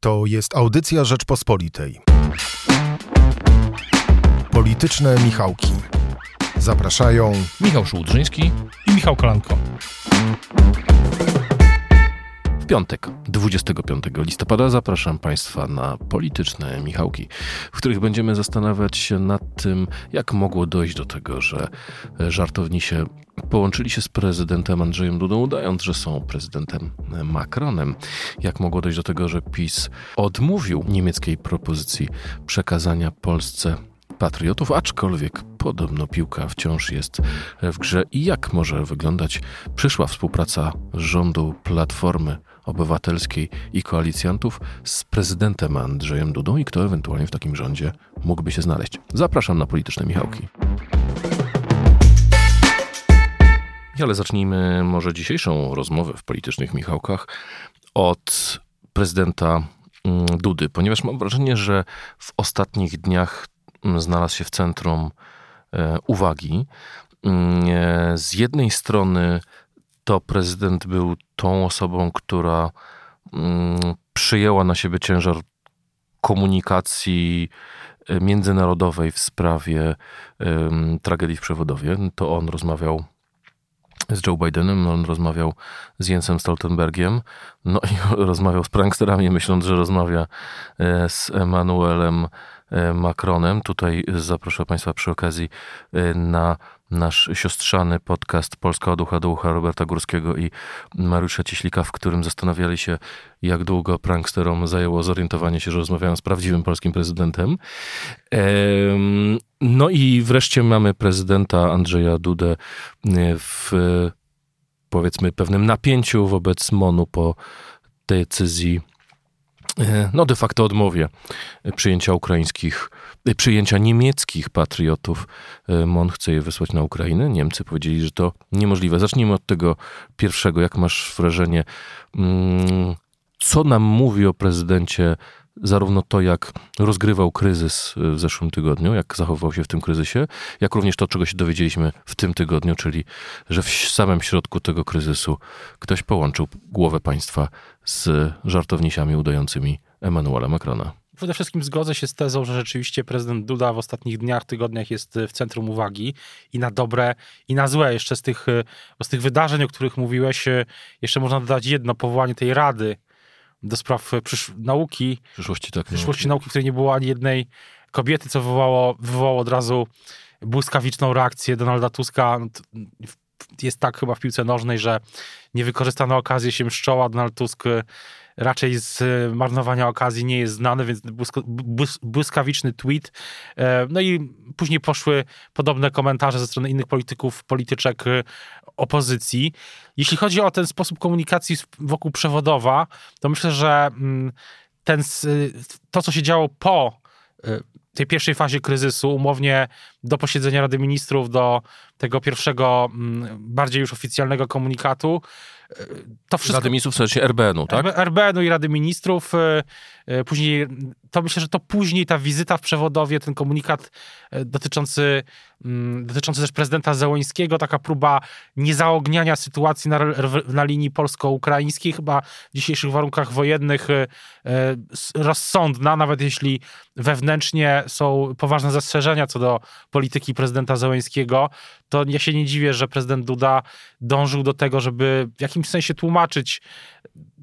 To jest audycja Rzeczpospolitej. Polityczne Michałki. Zapraszają Michał Szułdrzyński i Michał Kolanko. W piątek, 25 listopada, zapraszam Państwa na polityczne Michałki, w których będziemy zastanawiać się nad tym, jak mogło dojść do tego, że żartownisie połączyli się z prezydentem Andrzejem Dudą, udając, że są prezydentem Macronem. Jak mogło dojść do tego, że PiS odmówił niemieckiej propozycji przekazania Polsce patriotów, aczkolwiek podobno piłka wciąż jest w grze i jak może wyglądać przyszła współpraca rządu Platformy Obywatelskiej i koalicjantów z prezydentem Andrzejem Dudą i kto ewentualnie w takim rządzie mógłby się znaleźć. Zapraszam na polityczne Michałki. Ale zacznijmy może dzisiejszą rozmowę w politycznych Michałkach od prezydenta mm, Dudy, ponieważ mam wrażenie, że w ostatnich dniach mm, znalazł się w centrum e, uwagi. Mm, e, z jednej strony to prezydent był tą osobą, która przyjęła na siebie ciężar komunikacji e, międzynarodowej w sprawie tragedii w przewodowie. To on rozmawiał z Joe Bidenem, on rozmawiał z Jensem Stoltenbergiem, no i rozmawiał z pranksterami, myśląc, że rozmawia e, z Emmanuelem e, Macronem. Tutaj zaproszę Państwa przy okazji e, na nasz siostrzany podcast Polska od ucha do ucha Roberta Górskiego i Mariusza Cieślika, w którym zastanawiali się, jak długo pranksterom zajęło zorientowanie się, że rozmawiają z prawdziwym polskim prezydentem. No i wreszcie mamy prezydenta Andrzeja Dudę w powiedzmy pewnym napięciu wobec MONU po decyzji E, no de facto odmowie przyjęcia ukraińskich, przyjęcia niemieckich patriotów. E, MON chce je wysłać na Ukrainę. Niemcy powiedzieli, że to niemożliwe. Zacznijmy od tego pierwszego. Jak masz wrażenie, mm, co nam mówi o prezydencie zarówno to, jak rozgrywał kryzys w zeszłym tygodniu, jak zachowywał się w tym kryzysie, jak również to, czego się dowiedzieliśmy w tym tygodniu, czyli że w samym środku tego kryzysu ktoś połączył głowę państwa z żartownisiami udającymi Emmanuela Macrona. Przede wszystkim zgodzę się z tezą, że rzeczywiście prezydent Duda w ostatnich dniach, tygodniach jest w centrum uwagi i na dobre, i na złe. Jeszcze z tych, z tych wydarzeń, o których mówiłeś, jeszcze można dodać jedno, powołanie tej rady do spraw przysz nauki. Przyszłości, tak. Przyszłości nauki. nauki, w której nie było ani jednej kobiety, co wywołało, wywołało od razu błyskawiczną reakcję Donalda Tuska. No jest tak chyba w piłce nożnej, że niewykorzystana okazja się mszczoła. Donald Tusk raczej z marnowania okazji nie jest znany, więc błyskawiczny tweet. E, no i później poszły podobne komentarze ze strony innych polityków, polityczek e, opozycji. Jeśli chodzi o ten sposób komunikacji wokół przewodowa, to myślę, że mm, ten, to, co się działo po e, tej pierwszej fazie kryzysu, umownie do posiedzenia Rady Ministrów, do tego pierwszego, mm, bardziej już oficjalnego komunikatu, to wszystko... Rady Ministrów, w sensie RBN-u, tak? RBN-u i Rady Ministrów. E, e, później, to myślę, że to później ta wizyta w przewodowie, ten komunikat e, dotyczący, mm, dotyczący też prezydenta Zełońskiego, taka próba niezaogniania sytuacji na, na linii polsko-ukraińskiej, chyba w dzisiejszych warunkach wojennych rozsądna, nawet jeśli wewnętrznie są poważne zastrzeżenia co do polityki prezydenta Zełońskiego, to ja się nie dziwię, że prezydent Duda dążył do tego, żeby w jakimś sensie tłumaczyć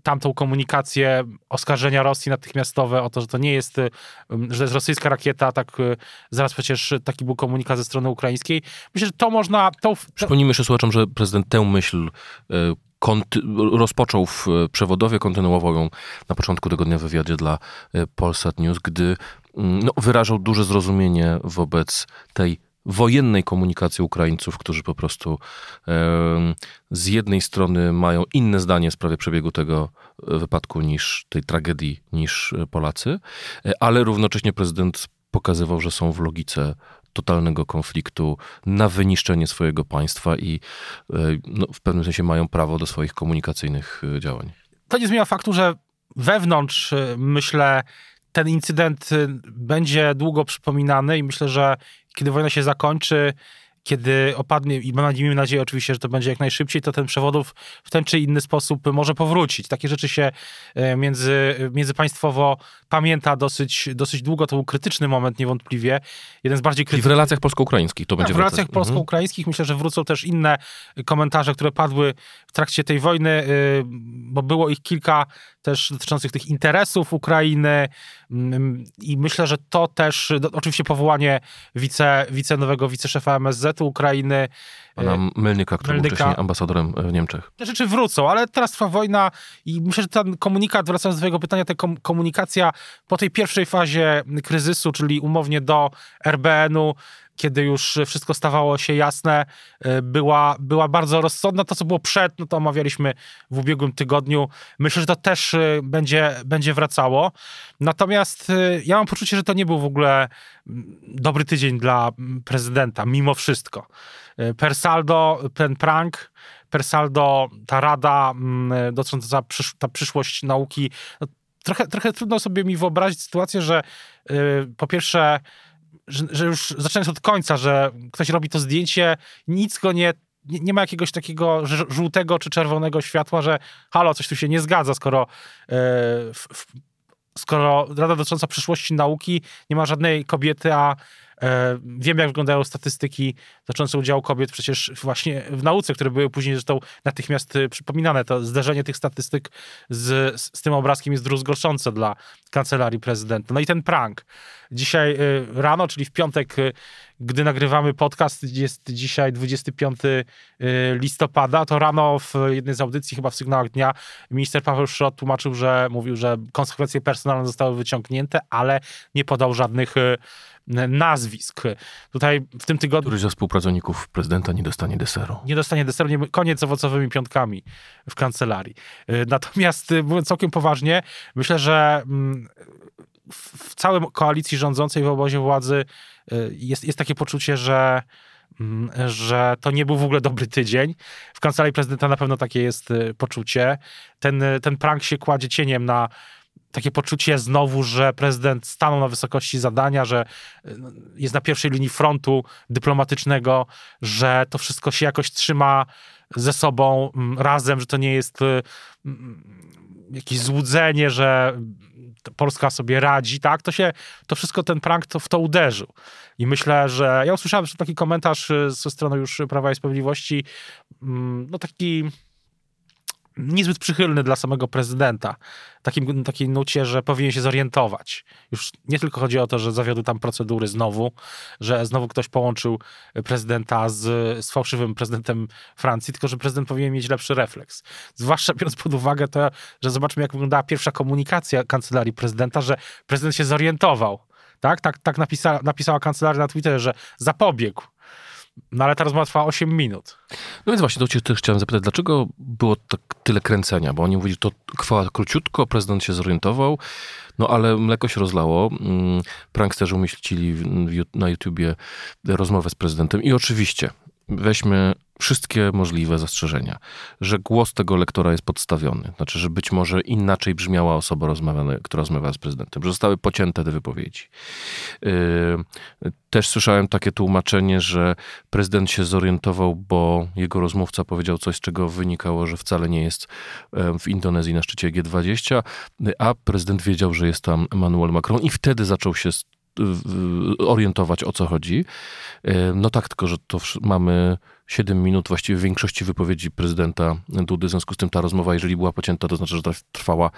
tamtą komunikację, oskarżenia Rosji natychmiastowe o to, że to nie jest, że to jest rosyjska rakieta, tak y, zaraz przecież taki był komunikat ze strony ukraińskiej. Myślę, że to można... To. Przypomnijmy jeszcze słuchaczom, że prezydent tę myśl y, rozpoczął w przewodowie, kontynuował ją na początku tego dnia w wywiadzie dla y, Polsat News, gdy no, wyrażał duże zrozumienie wobec tej wojennej komunikacji Ukraińców, którzy po prostu z jednej strony mają inne zdanie w sprawie przebiegu tego e, wypadku niż tej tragedii, niż e, Polacy, e, ale równocześnie prezydent pokazywał, że są w logice totalnego konfliktu na wyniszczenie swojego państwa i no, w pewnym sensie mają prawo do swoich komunikacyjnych działań. To nie zmienia faktu, że wewnątrz, myślę, ten incydent będzie długo przypominany i myślę, że kiedy wojna się zakończy kiedy opadnie, i miejmy nadzieję oczywiście, że to będzie jak najszybciej, to ten przewodów w ten czy inny sposób może powrócić. Takie rzeczy się e, między, międzypaństwowo pamięta dosyć, dosyć długo. To był krytyczny moment niewątpliwie. Jeden z bardziej krytycznych. I w relacjach polsko-ukraińskich to będzie W relacjach wracać. polsko-ukraińskich myślę, że wrócą też inne komentarze, które padły trakcie tej wojny, y, bo było ich kilka też dotyczących tych interesów Ukrainy mm, i myślę, że to też, do- oczywiście powołanie wice, wice nowego wiceszefa MSZ-u Ukrainy, Pana Melnyka, który był wcześniej ambasadorem w Niemczech. te rzeczy wrócą, ale teraz trwa wojna i myślę, że ten komunikat, wracając do twojego pytania, ta kom- komunikacja po tej pierwszej fazie kryzysu, czyli umownie do RBN-u, kiedy już wszystko stawało się jasne, y, była, była bardzo rozsądna. To, co było przed, no to omawialiśmy w ubiegłym tygodniu. Myślę, że to też y, będzie, będzie wracało. Natomiast y, ja mam poczucie, że to nie był w ogóle dobry tydzień dla prezydenta, mimo wszystko. Y, Per saldo, ten prank, per saldo ta rada dotycząca przysz, ta przyszłość nauki, no, trochę, trochę trudno sobie mi wyobrazić sytuację, że y, po pierwsze, że, że już zaczynając od końca, że ktoś robi to zdjęcie, nic go nie nie, nie ma jakiegoś takiego żółtego czy czerwonego światła, że halo, coś tu się nie zgadza, skoro, e, w, skoro Rada dotycząca przyszłości nauki nie ma żadnej kobiety, a wiem, jak wyglądają statystyki dotyczące udziału kobiet przecież właśnie w nauce, które były później zresztą natychmiast e, przypominane. To zderzenie tych statystyk z, z, tym obrazkiem jest druzgoszące dla kancelarii prezydenta. No i ten prank. Dzisiaj e, rano, czyli w piątek, e, gdy nagrywamy podcast, jest dzisiaj 25 y, listopada, to rano w jednej z audycji, chyba w Sygnałach Dnia, minister Paweł Szrot tłumaczył, że mówił, że konsekwencje personalne zostały wyciągnięte, ale nie podał żadnych y, nazwisk. Tutaj w tym tygodniu Któryś ze współpracowników prezydenta nie dostanie deseru. nie dostanie deseru, nie, koniec z owocowymi piątkami w kancelarii. Y, Natomiast mówiąc całkiem poważnie, myślę, że mm, w całym koalicji rządzącej w obozie władzy jest, jest takie poczucie, że mm, że to nie był w ogóle dobry tydzień. W kancelarii prezydenta na pewno takie jest y, poczucie. Ten, y, ten prank się kładzie cieniem na takie poczucie znowu, że prezydent stanął na wysokości zadania, że y, jest na pierwszej linii frontu dyplomatycznego, że to wszystko się jakoś trzyma ze sobą mm, razem, że to nie jest y, mm, jakieś złudzenie, że Polska sobie radzi, tak? To się, to wszystko ten prank to w to uderzył. I myślę, że ja usłyszałem taki komentarz y, ze strony już Prawa i Sprawiedliwości, mm, no taki niezbyt przychylny dla samego prezydenta. Takim, takiej nucie, że powinien się zorientować. Już nie tylko chodzi o to, że zawiodły tam procedury znowu, że znowu ktoś połączył prezydenta z, z fałszywym prezydentem Francji, tylko że prezydent powinien mieć lepszy refleks. Zwłaszcza biorąc pod uwagę to, że zobaczmy, jak wyglądała pierwsza komunikacja kancelarii prezydenta, że prezydent się zorientował. Tak, tak, tak napisa, napisała kancelaria na Twitterze, że zapobiegł. No ale ta rozmowa trwała 8 minut. No więc właśnie, to cię też chciałem zapytać, dlaczego było tak tyle kręcenia? Bo oni mówili, to trwała króciutko, prezydent się zorientował, no ale mleko się rozlało. Mm, Pranksterzy umieścili na YouTubie rozmowę z prezydentem i oczywiście weźmy wszystkie możliwe zastrzeżenia, że głos tego lektora jest podstawiony, znaczy, że być może inaczej brzmiała osoba, rozmawiana, która rozmawiała z prezydentem, że zostały pocięte te wypowiedzi. Yy, też słyszałem takie tłumaczenie, że prezydent się zorientował, bo jego rozmówca powiedział coś, z czego wynikało, że wcale nie jest e, w Indonezji na szczycie G20, a prezydent wiedział, że jest tam Emmanuel Macron i wtedy zaczął się orientować o co chodzi. E, No tak, tylko że to mamy 7 minut właściwie w większości wypowiedzi prezydenta Dudy, w związku z tym ta rozmowa, jeżeli była pocięta, to znaczy, że trw- trwała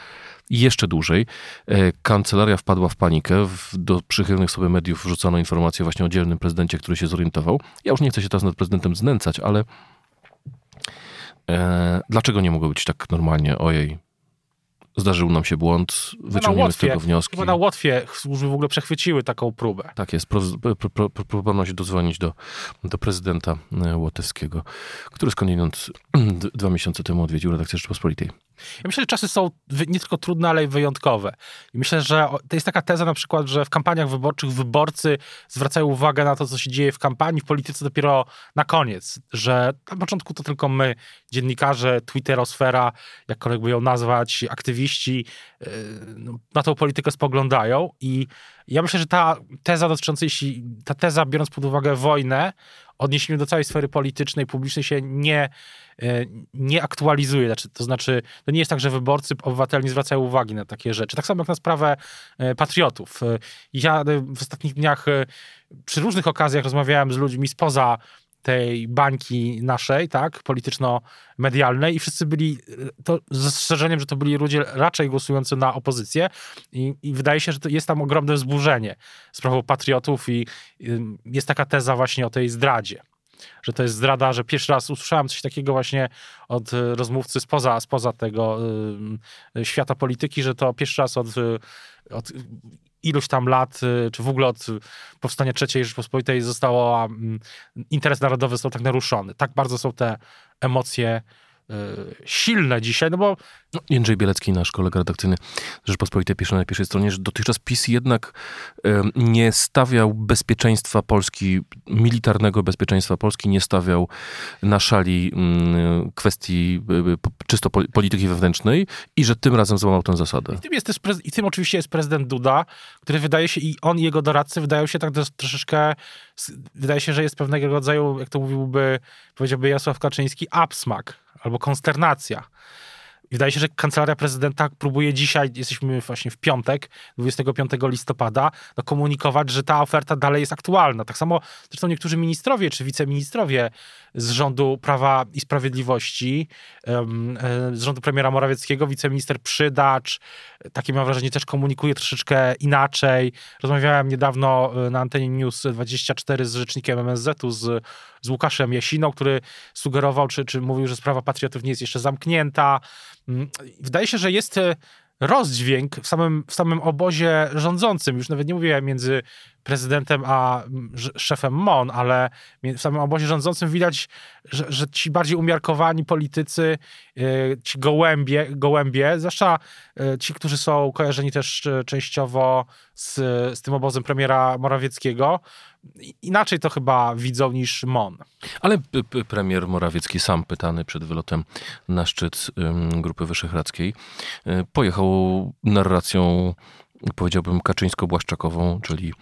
jeszcze dłużej. E, Kancelaria wpadła w panikę, do przychylnych sobie mediów wrzucano informację właśnie o dzielnym prezydencie, który się zorientował. Ja już nie chcę się teraz nad prezydentem znęcać, ale e, dlaczego nie mogło być tak normalnie? Ojej, zdarzył nam się błąd, wyciągniemy z tego wnioski. Na Łotwie służby w ogóle przechwyciły taką próbę. Tak jest. Pro, pro, pro, pro, próbowano się dodzwonić do, do prezydenta e, łotewskiego, który skądinąd dwa miesiące temu odwiedził redakcję Rzeczpospolitej. Ja myślę, że czasy są nie tylko trudne, ale i wyjątkowe. I myślę, że to jest taka teza na przykład, że w kampaniach wyborczych wyborcy zwracają uwagę na to, co się dzieje w kampanii, w polityce dopiero na koniec. Że na początku to tylko my, dziennikarze, twitterosfera, jakkolwiek by ją nazwać, aktywiści, yy, no, na tą politykę spoglądają. I ja myślę, że ta teza dotycząca, jeśli ta teza, biorąc pod uwagę wojnę, odniesieniu do całej sfery politycznej, publicznej się nie, e, nie aktualizuje. Znaczy, to znaczy, to nie jest tak, że wyborcy, obywatele nie zwracają uwagi na takie rzeczy. Tak samo jak na sprawę e, patriotów. E, Ja w ostatnich dniach przy różnych okazjach rozmawiałem z ludźmi spoza tej bańki naszej, tak, polityczno-medialnej i wszyscy byli, to z zastrzeżeniem, że to byli ludzie raczej głosujący na opozycję i, i wydaje się, że jest tam ogromne wzburzenie sprawą patriotów i y, jest taka teza właśnie o tej zdradzie że to jest zdrada, że pierwszy raz usłyszałem coś takiego właśnie od y, rozmówcy spoza, spoza tego y, świata polityki, że to pierwszy raz od, od iluś tam lat, y, czy w ogóle od powstania III Rzeczpospolitej zostało, mm, interes narodowy został tak naruszony. Tak bardzo są te emocje Y, silne dzisiaj, no bo... No, Jędrzej Bielecki, nasz kolega redakcyjny Rzeczpospolitej, pisze na pierwszej stronie, że dotychczas PiS jednak nie stawiał bezpieczeństwa Polski, militarnego bezpieczeństwa Polski, nie stawiał na szali mm, kwestii y, czysto polityki wewnętrznej i że tym razem złamał tę zasadę. I tym, jest też, i tym oczywiście jest prezydent Duda, który wydaje się, i on i jego doradcy wydają się tak troszeczkę, wydaje się, że jest pewnego rodzaju, jak to mówiłby, powiedziałby Jarosław Kaczyński, absmak albo konsternacja. I wydaje się, że kancelaria prezydenta próbuje dzisiaj, jesteśmy właśnie w piątek, 25 listopada, no komunikować, że ta oferta dalej jest aktualna. Tak samo zresztą niektórzy ministrowie czy wiceministrowie z rządu Prawa i Sprawiedliwości, e, z rządu premiera Morawieckiego, wiceminister Przydacz, takie mam wrażenie, też komunikuje troszeczkę inaczej. Rozmawiałem niedawno e, na antenie News 24 z rzecznikiem MSZ-u, z, z Łukaszem Jasiną, który sugerował, czy, czy mówił, że sprawa patriotów nie jest jeszcze zamknięta. Mm, wydaje się, że jest e, rozdźwięk w samym, w samym obozie rządzącym. Już nawet nie mówię między prezydentem a szefem MON, ale w samym obozie rządzącym widać, że, że ci bardziej umiarkowani politycy, e, ci gołębie, gołębie, zwłaszcza e, ci, którzy są kojarzeni też częściowo z, z tym obozem premiera Morawieckiego, inaczej to chyba widzą niż MON. Ale premier Morawiecki sam pytany przed wylotem na szczyt Grupy Wyszehradzkiej pojechał narracją powiedziałbym kaczyńsko-błaszczakową, czyli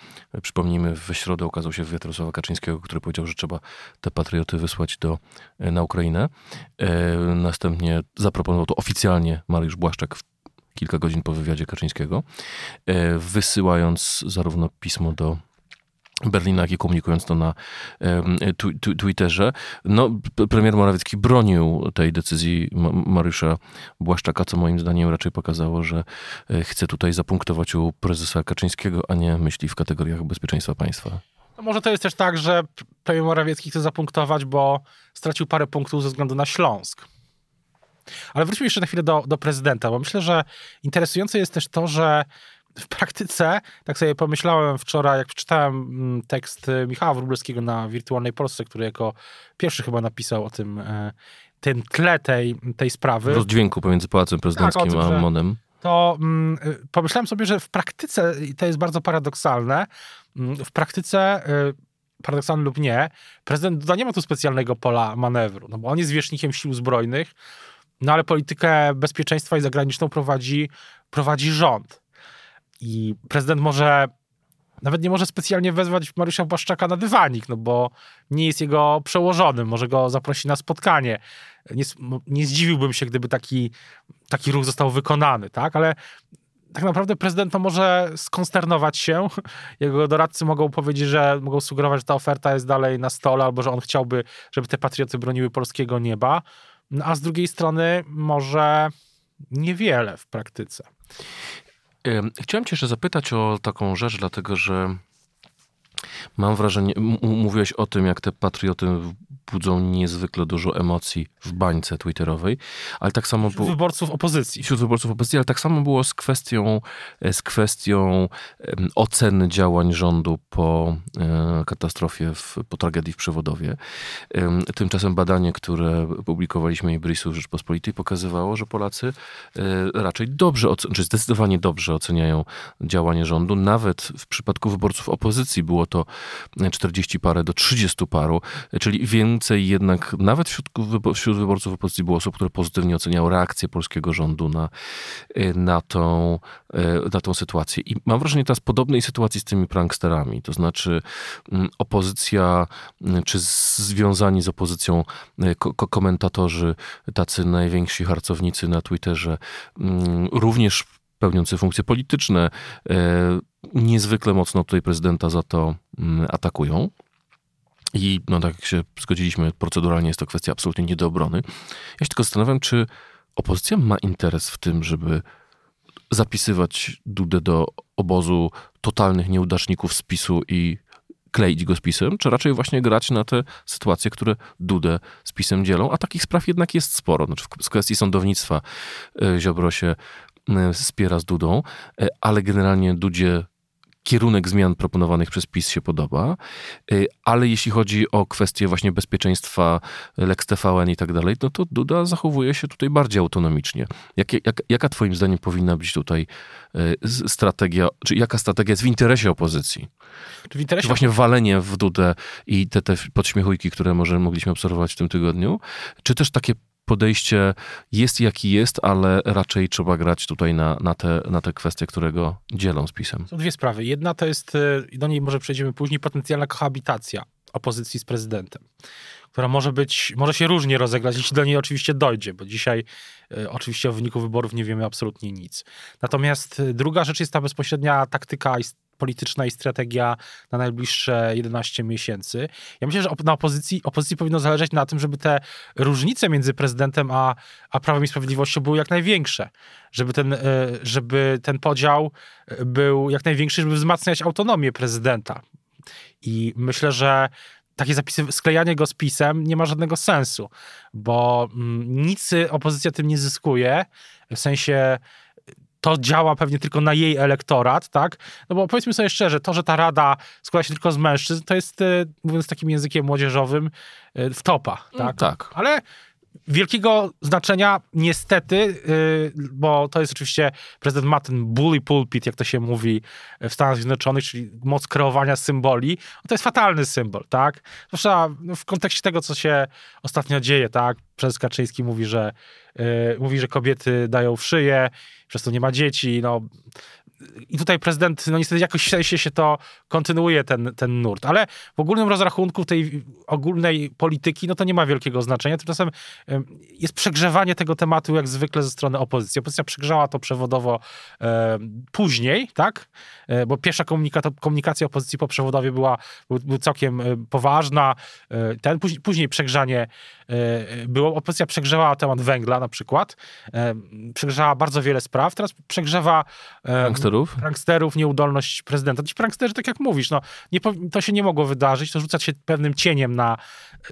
przypomnijmy, w środę okazał się wywiad Jarosława Kaczyńskiego, który powiedział, że trzeba te patrioty wysłać do, e, na Ukrainę. E, następnie zaproponował to oficjalnie Mariusz Błaszczak kilka godzin po wywiadzie Kaczyńskiego, wysyłając zarówno pismo do Berlina, jak i komunikując to na Twitterze. No, premier Morawiecki bronił tej decyzji Mariusza Błaszczaka, co moim zdaniem raczej pokazało, że e, chce tutaj zapunktować u prezesa Kaczyńskiego, a nie myśli w kategoriach bezpieczeństwa państwa. No może to jest też tak, że premier Morawiecki chce zapunktować, bo stracił parę punktów ze względu na Śląsk. Ale wróćmy jeszcze na chwilę do, do prezydenta, bo myślę, że interesujące jest też to, że w praktyce, tak sobie pomyślałem wczoraj, jak przeczytałem mm, tekst Michała Wróblewskiego na Wirtualnej Polsce, który jako pierwszy chyba napisał o tym, e, tym tle tej, tej sprawy. Rozdźwięku pomiędzy Pałacem Prezydenckim tak, tym, a Monem. To mm, y, pomyślałem sobie, że w praktyce, i to jest bardzo paradoksalne, mm, w praktyce y, paradoksalne lub nie, prezydent Duda nie ma tu specjalnego pola manewru, no bo on jest wierzchnikiem sił zbrojnych, no ale politykę bezpieczeństwa i zagraniczną prowadzi, prowadzi rząd. I prezydent może nawet nie może specjalnie wezwać Mariusza Błaszczaka na dywanik, no bo nie jest jego przełożonym, może go zaprosi na spotkanie. Nie, nie zdziwiłbym się, gdyby taki, taki ruch został wykonany, tak? Ale tak naprawdę prezydent to może skonsternować się. Jego doradcy mogą powiedzieć, że mogą sugerować, że ta oferta jest dalej na stole, albo że on chciałby, żeby te patrioty broniły polskiego nieba. No, a z drugiej strony może niewiele w praktyce. Chciałem Cię jeszcze zapytać o taką rzecz, dlatego że mam wrażenie, mówiłeś o tym, jak te patrioty budzą niezwykle dużo emocji w bańce twitterowej, ale tak samo było... wyborców opozycji. Wśród wyborców opozycji, ale tak samo było z kwestią, e, z kwestią oceny działań rządu po e, katastrofie, w, po tragedii w Przewodowie. Tymczasem badanie, które publikowaliśmy Ibrisu w Rzeczpospolitej pokazywało, że Polacy e, raczej dobrze, czy zdecydowanie dobrze oceniają działanie rządu. Nawet w przypadku wyborców opozycji było to 40 parę do 30 paru, czyli więcej jednak, nawet wśród, wśród wyborców opozycji było osób, które pozytywnie oceniały reakcję polskiego rządu na, na, tą, na tą sytuację. I mam wrażenie teraz podobnej sytuacji z tymi pranksterami, to znaczy mm, opozycja, mm, czy związani z opozycją ko komentatorzy, tacy najwięksi harcownicy na Twitterze, mm, również pełniący funkcje polityczne, e, niezwykle mocno tutaj prezydenta za to mm, atakują. I no tak jak się zgodziliśmy, proceduralnie jest to kwestia absolutnie nie do obrony. Ja się tylko zastanawiam, czy opozycja ma interes w tym, żeby zapisywać Dudę do obozu totalnych nieudaczników z PiSu i kleić go z PiSem, czy raczej właśnie grać na te sytuacje, które Dudę z PiSem dzielą, a takich spraw jednak jest sporo. Znaczy w kwestii sądownictwa e, Ziobro się wspiera z Dudą, e, ale generalnie Dudzie kierunek zmian proponowanych przez PiS się podoba, y, ale jeśli chodzi o kwestie właśnie bezpieczeństwa, Lex TVN i tak dalej, no to Duda zachowuje się tutaj bardziej autonomicznie. Jak, jak, jaka twoim zdaniem powinna być tutaj y, strategia, czy jaka strategia jest w interesie opozycji? Czy, w interesie... czy właśnie walenie w Dudę i te, te podśmiechujki, które może mogliśmy obserwować w tym tygodniu, czy też takie podejście jest jaki jest, ale raczej trzeba grać tutaj na, na, te, na te kwestie, które go dzielą z pisem. Są dwie sprawy. Jedna to jest, i do niej może przejdziemy później, potencjalna kohabitacja opozycji z prezydentem, która może być, może się różnie rozegrać, jeśli do niej oczywiście dojdzie, bo dzisiaj y, oczywiście o wyniku wyborów nie wiemy absolutnie nic. Natomiast y, druga rzecz jest ta bezpośrednia taktyka polityczna i strategia na najbliższe 11 miesięcy. Ja myślę, że na opozycji, opozycji powinno zależeć na tym, żeby te różnice między prezydentem a, a Prawem i Sprawiedliwością były jak największe. Żeby ten, e, żeby ten podział był jak największy, żeby wzmacniać autonomię prezydenta. I myślę, że takie zapisy, sklejanie go z pisem nie ma żadnego sensu, bo mm, nic opozycja tym nie zyskuje, w sensie to działa pewnie tylko na jej elektorat, tak? No bo powiedzmy sobie szczerze, to, że ta rada składa się tylko z mężczyzn, to jest, e, mówiąc takim językiem młodzieżowym, e, wtopa, tak? Mm, tak. Ale wielkiego znaczenia niestety, y, bo to jest oczywiście, prezydent ma ten bully pulpit, jak to się mówi w Stanach Zjednoczonych, czyli moc kreowania symboli. To jest fatalny symbol, tak? Zwłaszcza w kontekście tego, co się ostatnio dzieje, tak? Prezes Kaczyński mówi, że y, mówi, że kobiety dają w szyję, przez to nie ma dzieci, no i tutaj prezydent, no niestety jakoś sensie się to kontynuuje ten, ten nurt, ale w ogólnym rozrachunku tej ogólnej polityki, no to nie ma wielkiego znaczenia. Tymczasem jest przegrzewanie tego tematu jak zwykle ze strony opozycji. Opozycja przegrzała to przewodowo e, później, tak? E, bo pierwsza komunikacja opozycji po przewodowie była, był, był całkiem e, poważna. E, ten, później, później przegrzanie e, było. Opozycja przegrzewała temat węgla na przykład. E, przegrzała bardzo wiele spraw. Teraz przegrzewa pranksterów, pranksterów nieudolność prezydenta. Ci pranksterzy, tak jak mówisz, no, nie, to się nie mogło wydarzyć, to rzucać się pewnym cieniem na,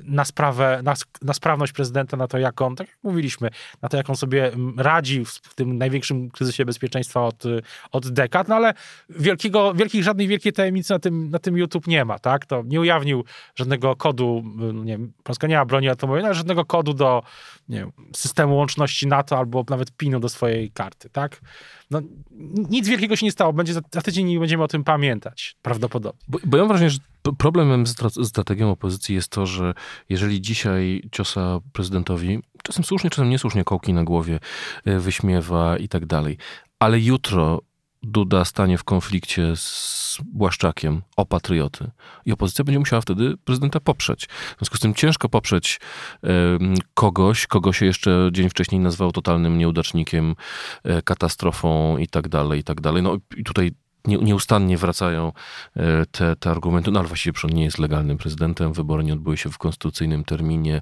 na sprawę, na, na sprawność prezydenta, na to, jak on, tak jak mówiliśmy, na to, jak on sobie radzi w tym największym kryzysie bezpieczeństwa od, od dekad, no ale wielkiego, wielkich, żadnej wielkiej tajemnicy na tym, na tym YouTube nie ma, tak? To nie ujawnił żadnego kodu, nie wiem, Polska nie ma broni atomowej, ale żadnego kodu do nie wiem, systemu łączności NATO albo nawet PIN-u do swojej karty, tak? No, nic wielkiego się nie stało. Będzie za, za tydzień nie będziemy o tym pamiętać, prawdopodobnie. Bo, bo ja mam wrażenie, że problemem z strategią opozycji jest to, że jeżeli dzisiaj ciosa prezydentowi, czasem słusznie, czasem niesłusznie, kołki na głowie e, wyśmiewa i tak dalej, ale jutro Duda stanie w konflikcie z Błaszczakiem o patrioty i opozycja będzie musiała wtedy prezydenta poprzeć. W związku z tym ciężko poprzeć kogoś, kogo się jeszcze dzień wcześniej nazwał totalnym nieudacznikiem, e, katastrofą i tak dalej, i tak dalej. No i tutaj nieustannie wracają e, te, te argumenty, no ale właściwie on nie jest legalnym prezydentem, wybory nie odbyły się w konstytucyjnym terminie.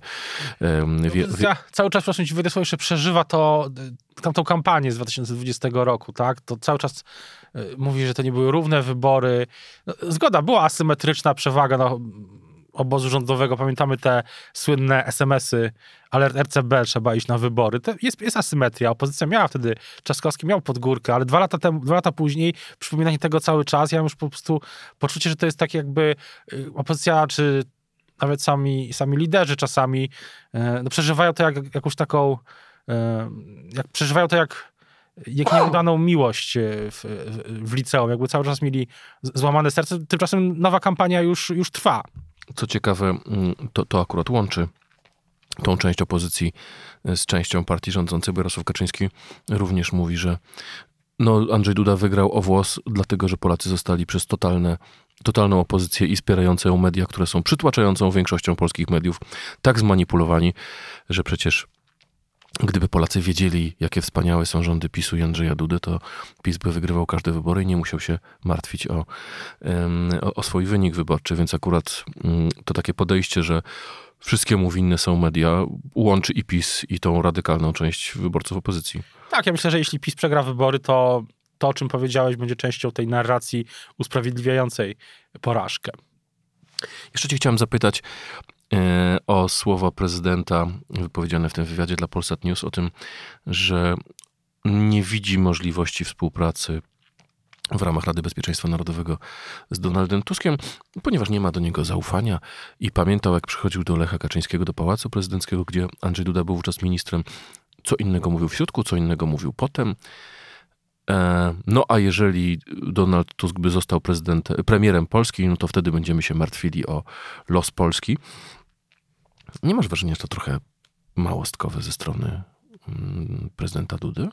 Wie, wie... Cały czas, proszę ci, Władysław jeszcze przeżywa to, e, tamtą kampanię z 2020 roku, tak? To cały czas e, mówi, że to nie były równe wybory. No, zgoda, była asymetryczna przewaga, no obozu rządowego, pamiętamy te słynne SMS-y, alert RCB, trzeba iść na wybory. To jest, jest asymetria. Opozycja miała wtedy, Trzaskowski miał podgórkę, ale dwa lata, temu, dwa lata później przypominanie tego cały czas, ja mam już po prostu poczucie, że to jest tak jakby y, opozycja, czy nawet sami, sami liderzy czasami y, no, przeżywają to jak jakąś taką, y, jak, przeżywają to jak jak nieudaną miłość e, w, w liceum, jakby cały czas mieli złamane serce. Tymczasem nowa kampania już, już trwa. Co ciekawe, mm, to, to akurat łączy tą część opozycji z częścią partii rządzącej. Jarosław Kaczyński również mówi, że no, Andrzej Duda wygrał o włos, dlatego że Polacy zostali przez totalne, totalną opozycję i wspierającą media, które są przytłaczającą większością polskich mediów, tak zmanipulowani, że przecież Gdyby Polacy wiedzieli, jakie wspaniałe są rządy PiSu i Andrzeja Dudy, to PiS by wygrywał każde wybory i nie musiał się martwić o, o, o swój wynik wyborczy. Więc akurat mm, to takie podejście, że wszystkiemu winne są media, łączy i PiS, i tą radykalną część wyborców opozycji. Tak, ja myślę, że jeśli PiS przegra wybory, to to, o czym powiedziałeś, będzie częścią tej narracji usprawiedliwiającej porażkę. Jeszcze cię chciałem zapytać o słowa prezydenta wypowiedziane w tym wywiadzie dla Polsat News o tym, że nie widzi możliwości współpracy w ramach Rady Bezpieczeństwa Narodowego z Donaldem Tuskiem, ponieważ nie ma do niego zaufania i pamiętał, jak przychodził do Lecha Kaczyńskiego do Pałacu Prezydenckiego, gdzie Andrzej Duda był wówczas ministrem, co innego mówił w środku, co innego mówił potem. E, no a jeżeli Donald Tusk by został premierem Polski, no to wtedy będziemy się martwili o los Polski. Nie masz wrażenia, że to trochę małostkowe ze strony mm, prezydenta Dudy?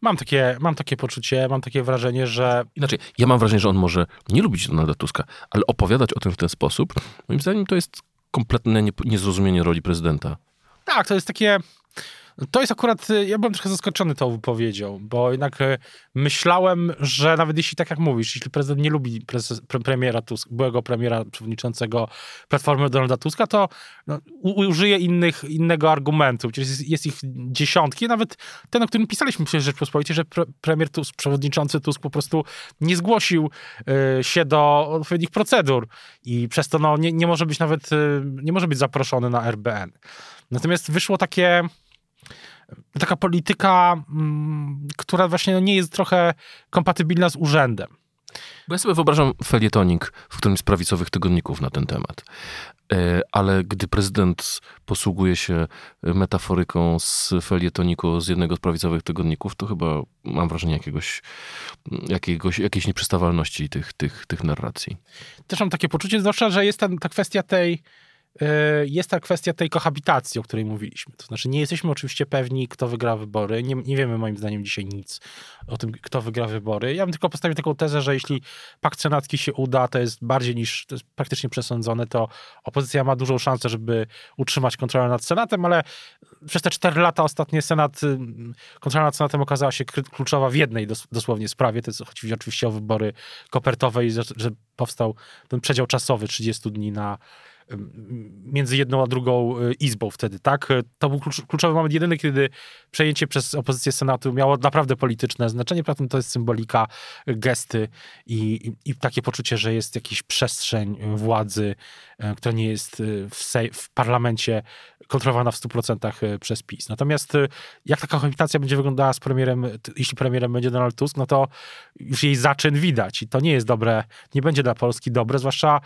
Mam takie, mam takie poczucie, mam takie wrażenie, że... Inaczej, ja mam wrażenie, że on może nie lubić Donalda Tuska, ale opowiadać o tym w ten sposób, moim zdaniem to jest kompletne niezrozumienie roli prezydenta. Tak, to jest takie to jest akurat, y, ja byłem trochę zaskoczony tą wypowiedzią, bo jednak y, myślałem, że nawet jeśli tak jak mówisz, jeśli prezydent nie lubi prezes, premiera Tusk, byłego premiera przewodniczącego Platformy Donalda Tuska, to no, użyje innych, innego argumentu. Przecież jest, jest, ich dziesiątki, nawet ten, o którym pisaliśmy w Rzeczpospolitej, że pre, premier Tusk, przewodniczący Tusk po prostu nie zgłosił y, się do odpowiednich procedur i przez to no, nie, nie może być nawet, y, nie może być zaproszony na RBN. Natomiast wyszło takie taka polityka, mm, która właśnie nie jest trochę kompatybilna z urzędem. Bo ja sobie wyobrażam felietonik w którymś z prawicowych tygodników na ten temat. E, ale gdy prezydent posługuje się metaforyką z felietoniku z jednego z prawicowych tygodników, to chyba mam wrażenie jakiegoś, jakiegoś, jakiejś nieprzystawalności tych, tych, tych narracji. Też mam takie poczucie, zwłaszcza, że jest ta, ta kwestia tej jest ta kwestia tej kohabitacji, o której mówiliśmy. To znaczy, nie jesteśmy oczywiście pewni, kto wygra wybory. Nie, nie wiemy moim zdaniem dzisiaj nic o tym, kto wygra wybory. Ja bym tylko postawił taką tezę, że jeśli pakt senacki się uda, to jest bardziej niż, jest praktycznie przesądzone, to opozycja ma dużą szansę, żeby utrzymać kontrolę nad Senatem, ale przez te cztery lata ostatnie Senat, y, kontrola nad Senatem okazała się kluczowa w jednej dosłownie sprawie, to jest, chodzi oczywiście o wybory kopertowe i że, że powstał ten przedział czasowy 30 dni na między jedną a drugą e, izbą wtedy, tak? E, to był kluczowy moment jedyny, kiedy przejęcie przez opozycję Senatu miało naprawdę polityczne znaczenie, poza tym to jest symbolika, e, gesty i, i, takie poczucie, że jest jakaś przestrzeń władzy, która nie jest w, w parlamencie kontrolowana w 100% przez PiS. Natomiast jak taka kohabitacja będzie wyglądała z premierem, jeśli premierem będzie Donald Tusk, no to już jej zaczyn widać i to nie jest dobre, nie będzie dla Polski dobre, zwłaszcza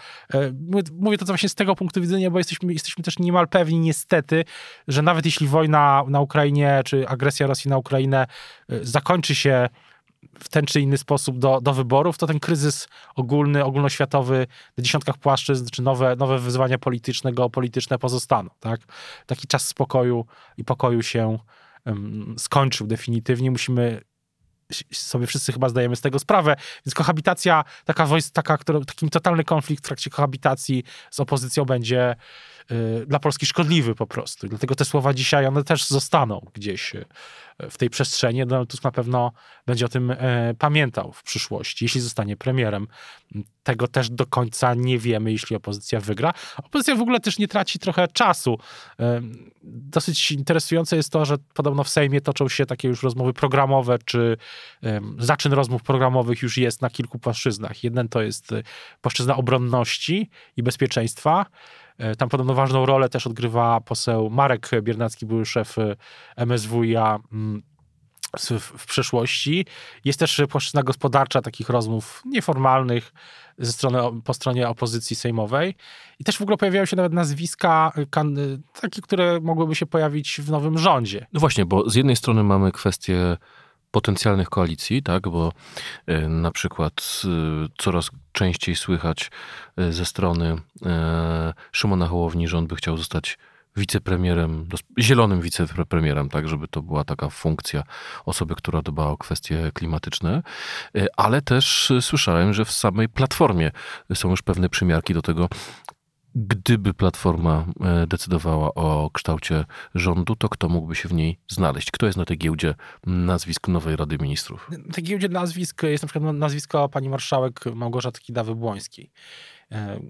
mówię to właśnie z tego punktu widzenia, bo jesteśmy, jesteśmy też niemal pewni niestety, że nawet jeśli wojna na Ukrainie, czy agresja Rosji na Ukrainę y, zakończy się w ten czy inny sposób do, do wyborów, to ten kryzys ogólny, ogólnoświatowy na dziesiątkach płaszczyzn, czy nowe, nowe wyzwania polityczne, geopolityczne pozostaną. Tak? Taki czas spokoju i pokoju się um, skończył definitywnie. Musimy sobie wszyscy chyba zdajemy z tego sprawę, więc kohabitacja, taka, taka która, taki totalny konflikt w trakcie kohabitacji z opozycją będzie y, dla Polski szkodliwy po prostu. Dlatego te słowa dzisiaj, one też zostaną gdzieś y, w tej przestrzeni. Donald Tusk na pewno będzie o tym e, pamiętał w przyszłości, jeśli zostanie premierem. Tego też do końca nie wiemy, jeśli opozycja wygra. Opozycja w ogóle też nie traci trochę czasu. E, dosyć interesujące jest to, że podobno w Sejmie toczą się takie już rozmowy programowe, czy e, zaczyn rozmów programowych już jest na kilku płaszczyznach. Jeden to jest płaszczyzna obronności i bezpieczeństwa. Tam podobno ważną rolę też odgrywa poseł Marek Biernacki, były szef MSWiA w przeszłości. Jest też płaszczyzna gospodarcza takich rozmów nieformalnych ze strony, po stronie opozycji sejmowej. I też w ogóle pojawiają się nawet nazwiska takie, które mogłyby się pojawić w nowym rządzie. No właśnie, bo z jednej strony mamy kwestię potencjalnych koalicji, tak, bo e, na przykład e, coraz częściej słychać e, ze strony Szymona Hołowni, że on by chciał zostać wicepremierem, zielonym wicepremierem, tak, żeby to była taka funkcja osoby, która dba o kwestie klimatyczne, ale też słyszałem, że w samej platformie są już pewne przymiarki do tego, Gdyby Platforma e, decydowała o kształcie rządu, to kto mógłby się w niej znaleźć? Kto jest na tej giełdzie nazwisk nowej Rady Ministrów? Na tej giełdzie nazwisk jest na przykład nazwisko pani marszałek Małgorzaty Kidawy-Błońskiej. E,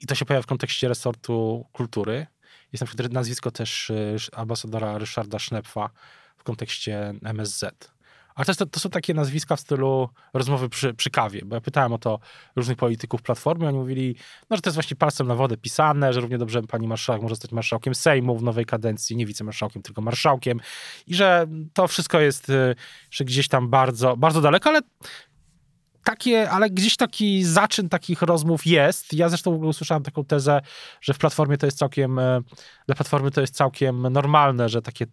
I to się pojawia w kontekście resortu kultury. Jest na przykład nazwisko też e, ambasadora Ryszarda Sznepfa w kontekście MSZ. Ale to, to, są takie nazwiska w stylu rozmowy przy, przy kawie, bo ja pytałem o to różnych polityków Platformy, oni mówili, no, że to jest właśnie palcem na wodę pisane, że równie dobrze pani marszałek może zostać marszałkiem Sejmu w nowej kadencji, nie wicemarszałkiem, tylko marszałkiem i że to wszystko jest y, że gdzieś tam bardzo, bardzo daleko, ale takie, ale gdzieś taki zaczyn takich rozmów jest. Ja zresztą usłyszałem taką tezę, że w Platformie to jest całkiem, y, dla Platformy to jest całkiem normalne, że takie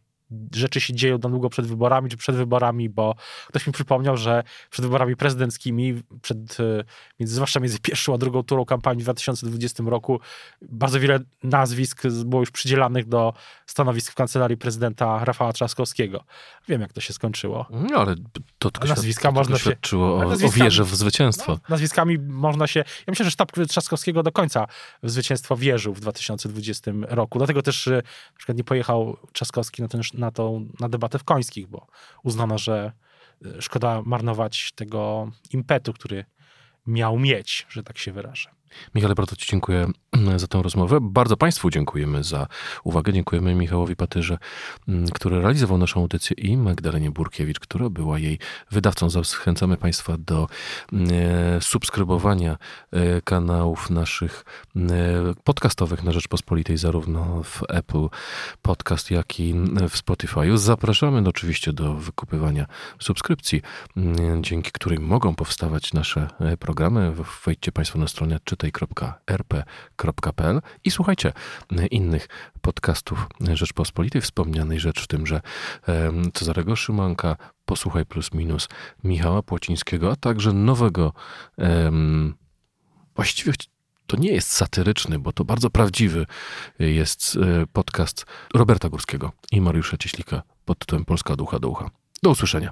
rzeczy się dzieją na długo przed wyborami, czy przed wyborami, bo ktoś mi przypomniał, że przed wyborami prezydenckimi, przed, e, między, zwłaszcza między pierwszą a drugą turą kampanii w 2020 roku, bardzo wiele nazwisk było już przydzielanych do stanowisk w kancelarii prezydenta Rafała Trzaskowskiego. Wiem, jak to się skończyło. No, ale to tylko nazwiska to, można świadczyło się, o, o wierze w zwycięstwo. No, nazwiskami można się... Ja myślę, że sztab Trzaskowskiego do końca w zwycięstwo wierzył w 2020 roku. Dlatego też e, na przykład nie pojechał Trzaskowski na ten na, tą, na debatę w Końskich, bo uznano, że e, szkoda marnować tego impetu, który miał mieć, że tak się wyrażę. Michale, bardzo Ci dziękuję mm, za tę rozmowę. Bardzo Państwu dziękujemy za uwagę. Dziękujemy Michałowi Patyrze, mm, który realizował naszą audycję i Magdalenie Burkiewicz, która była jej wydawcą. Zachęcamy Państwa do mm, e, subskrybowania e, kanałów naszych podcastowych na Rzeczpospolitej, zarówno w Apple Podcast, jak i w Spotify. Zapraszamy oczywiście do wykupywania subskrypcji, dzięki której mogą powstawać nasze e, programy. Wejdźcie Państwo na stronę czy czytaj.rp.pl i słuchajcie innych podcastów Rzeczpospolitej, wspomnianej rzecz w tym, że Cezarego Szymanka, Posłuchaj Plus Minus, Michała Płocińskiego, a także nowego, właściwie to nie jest satyryczny, bo to bardzo prawdziwy jest e, podcast Roberta Górskiego i Mariusza Cieślika pod tytułem Polska Ducha do Ucha. Do usłyszenia.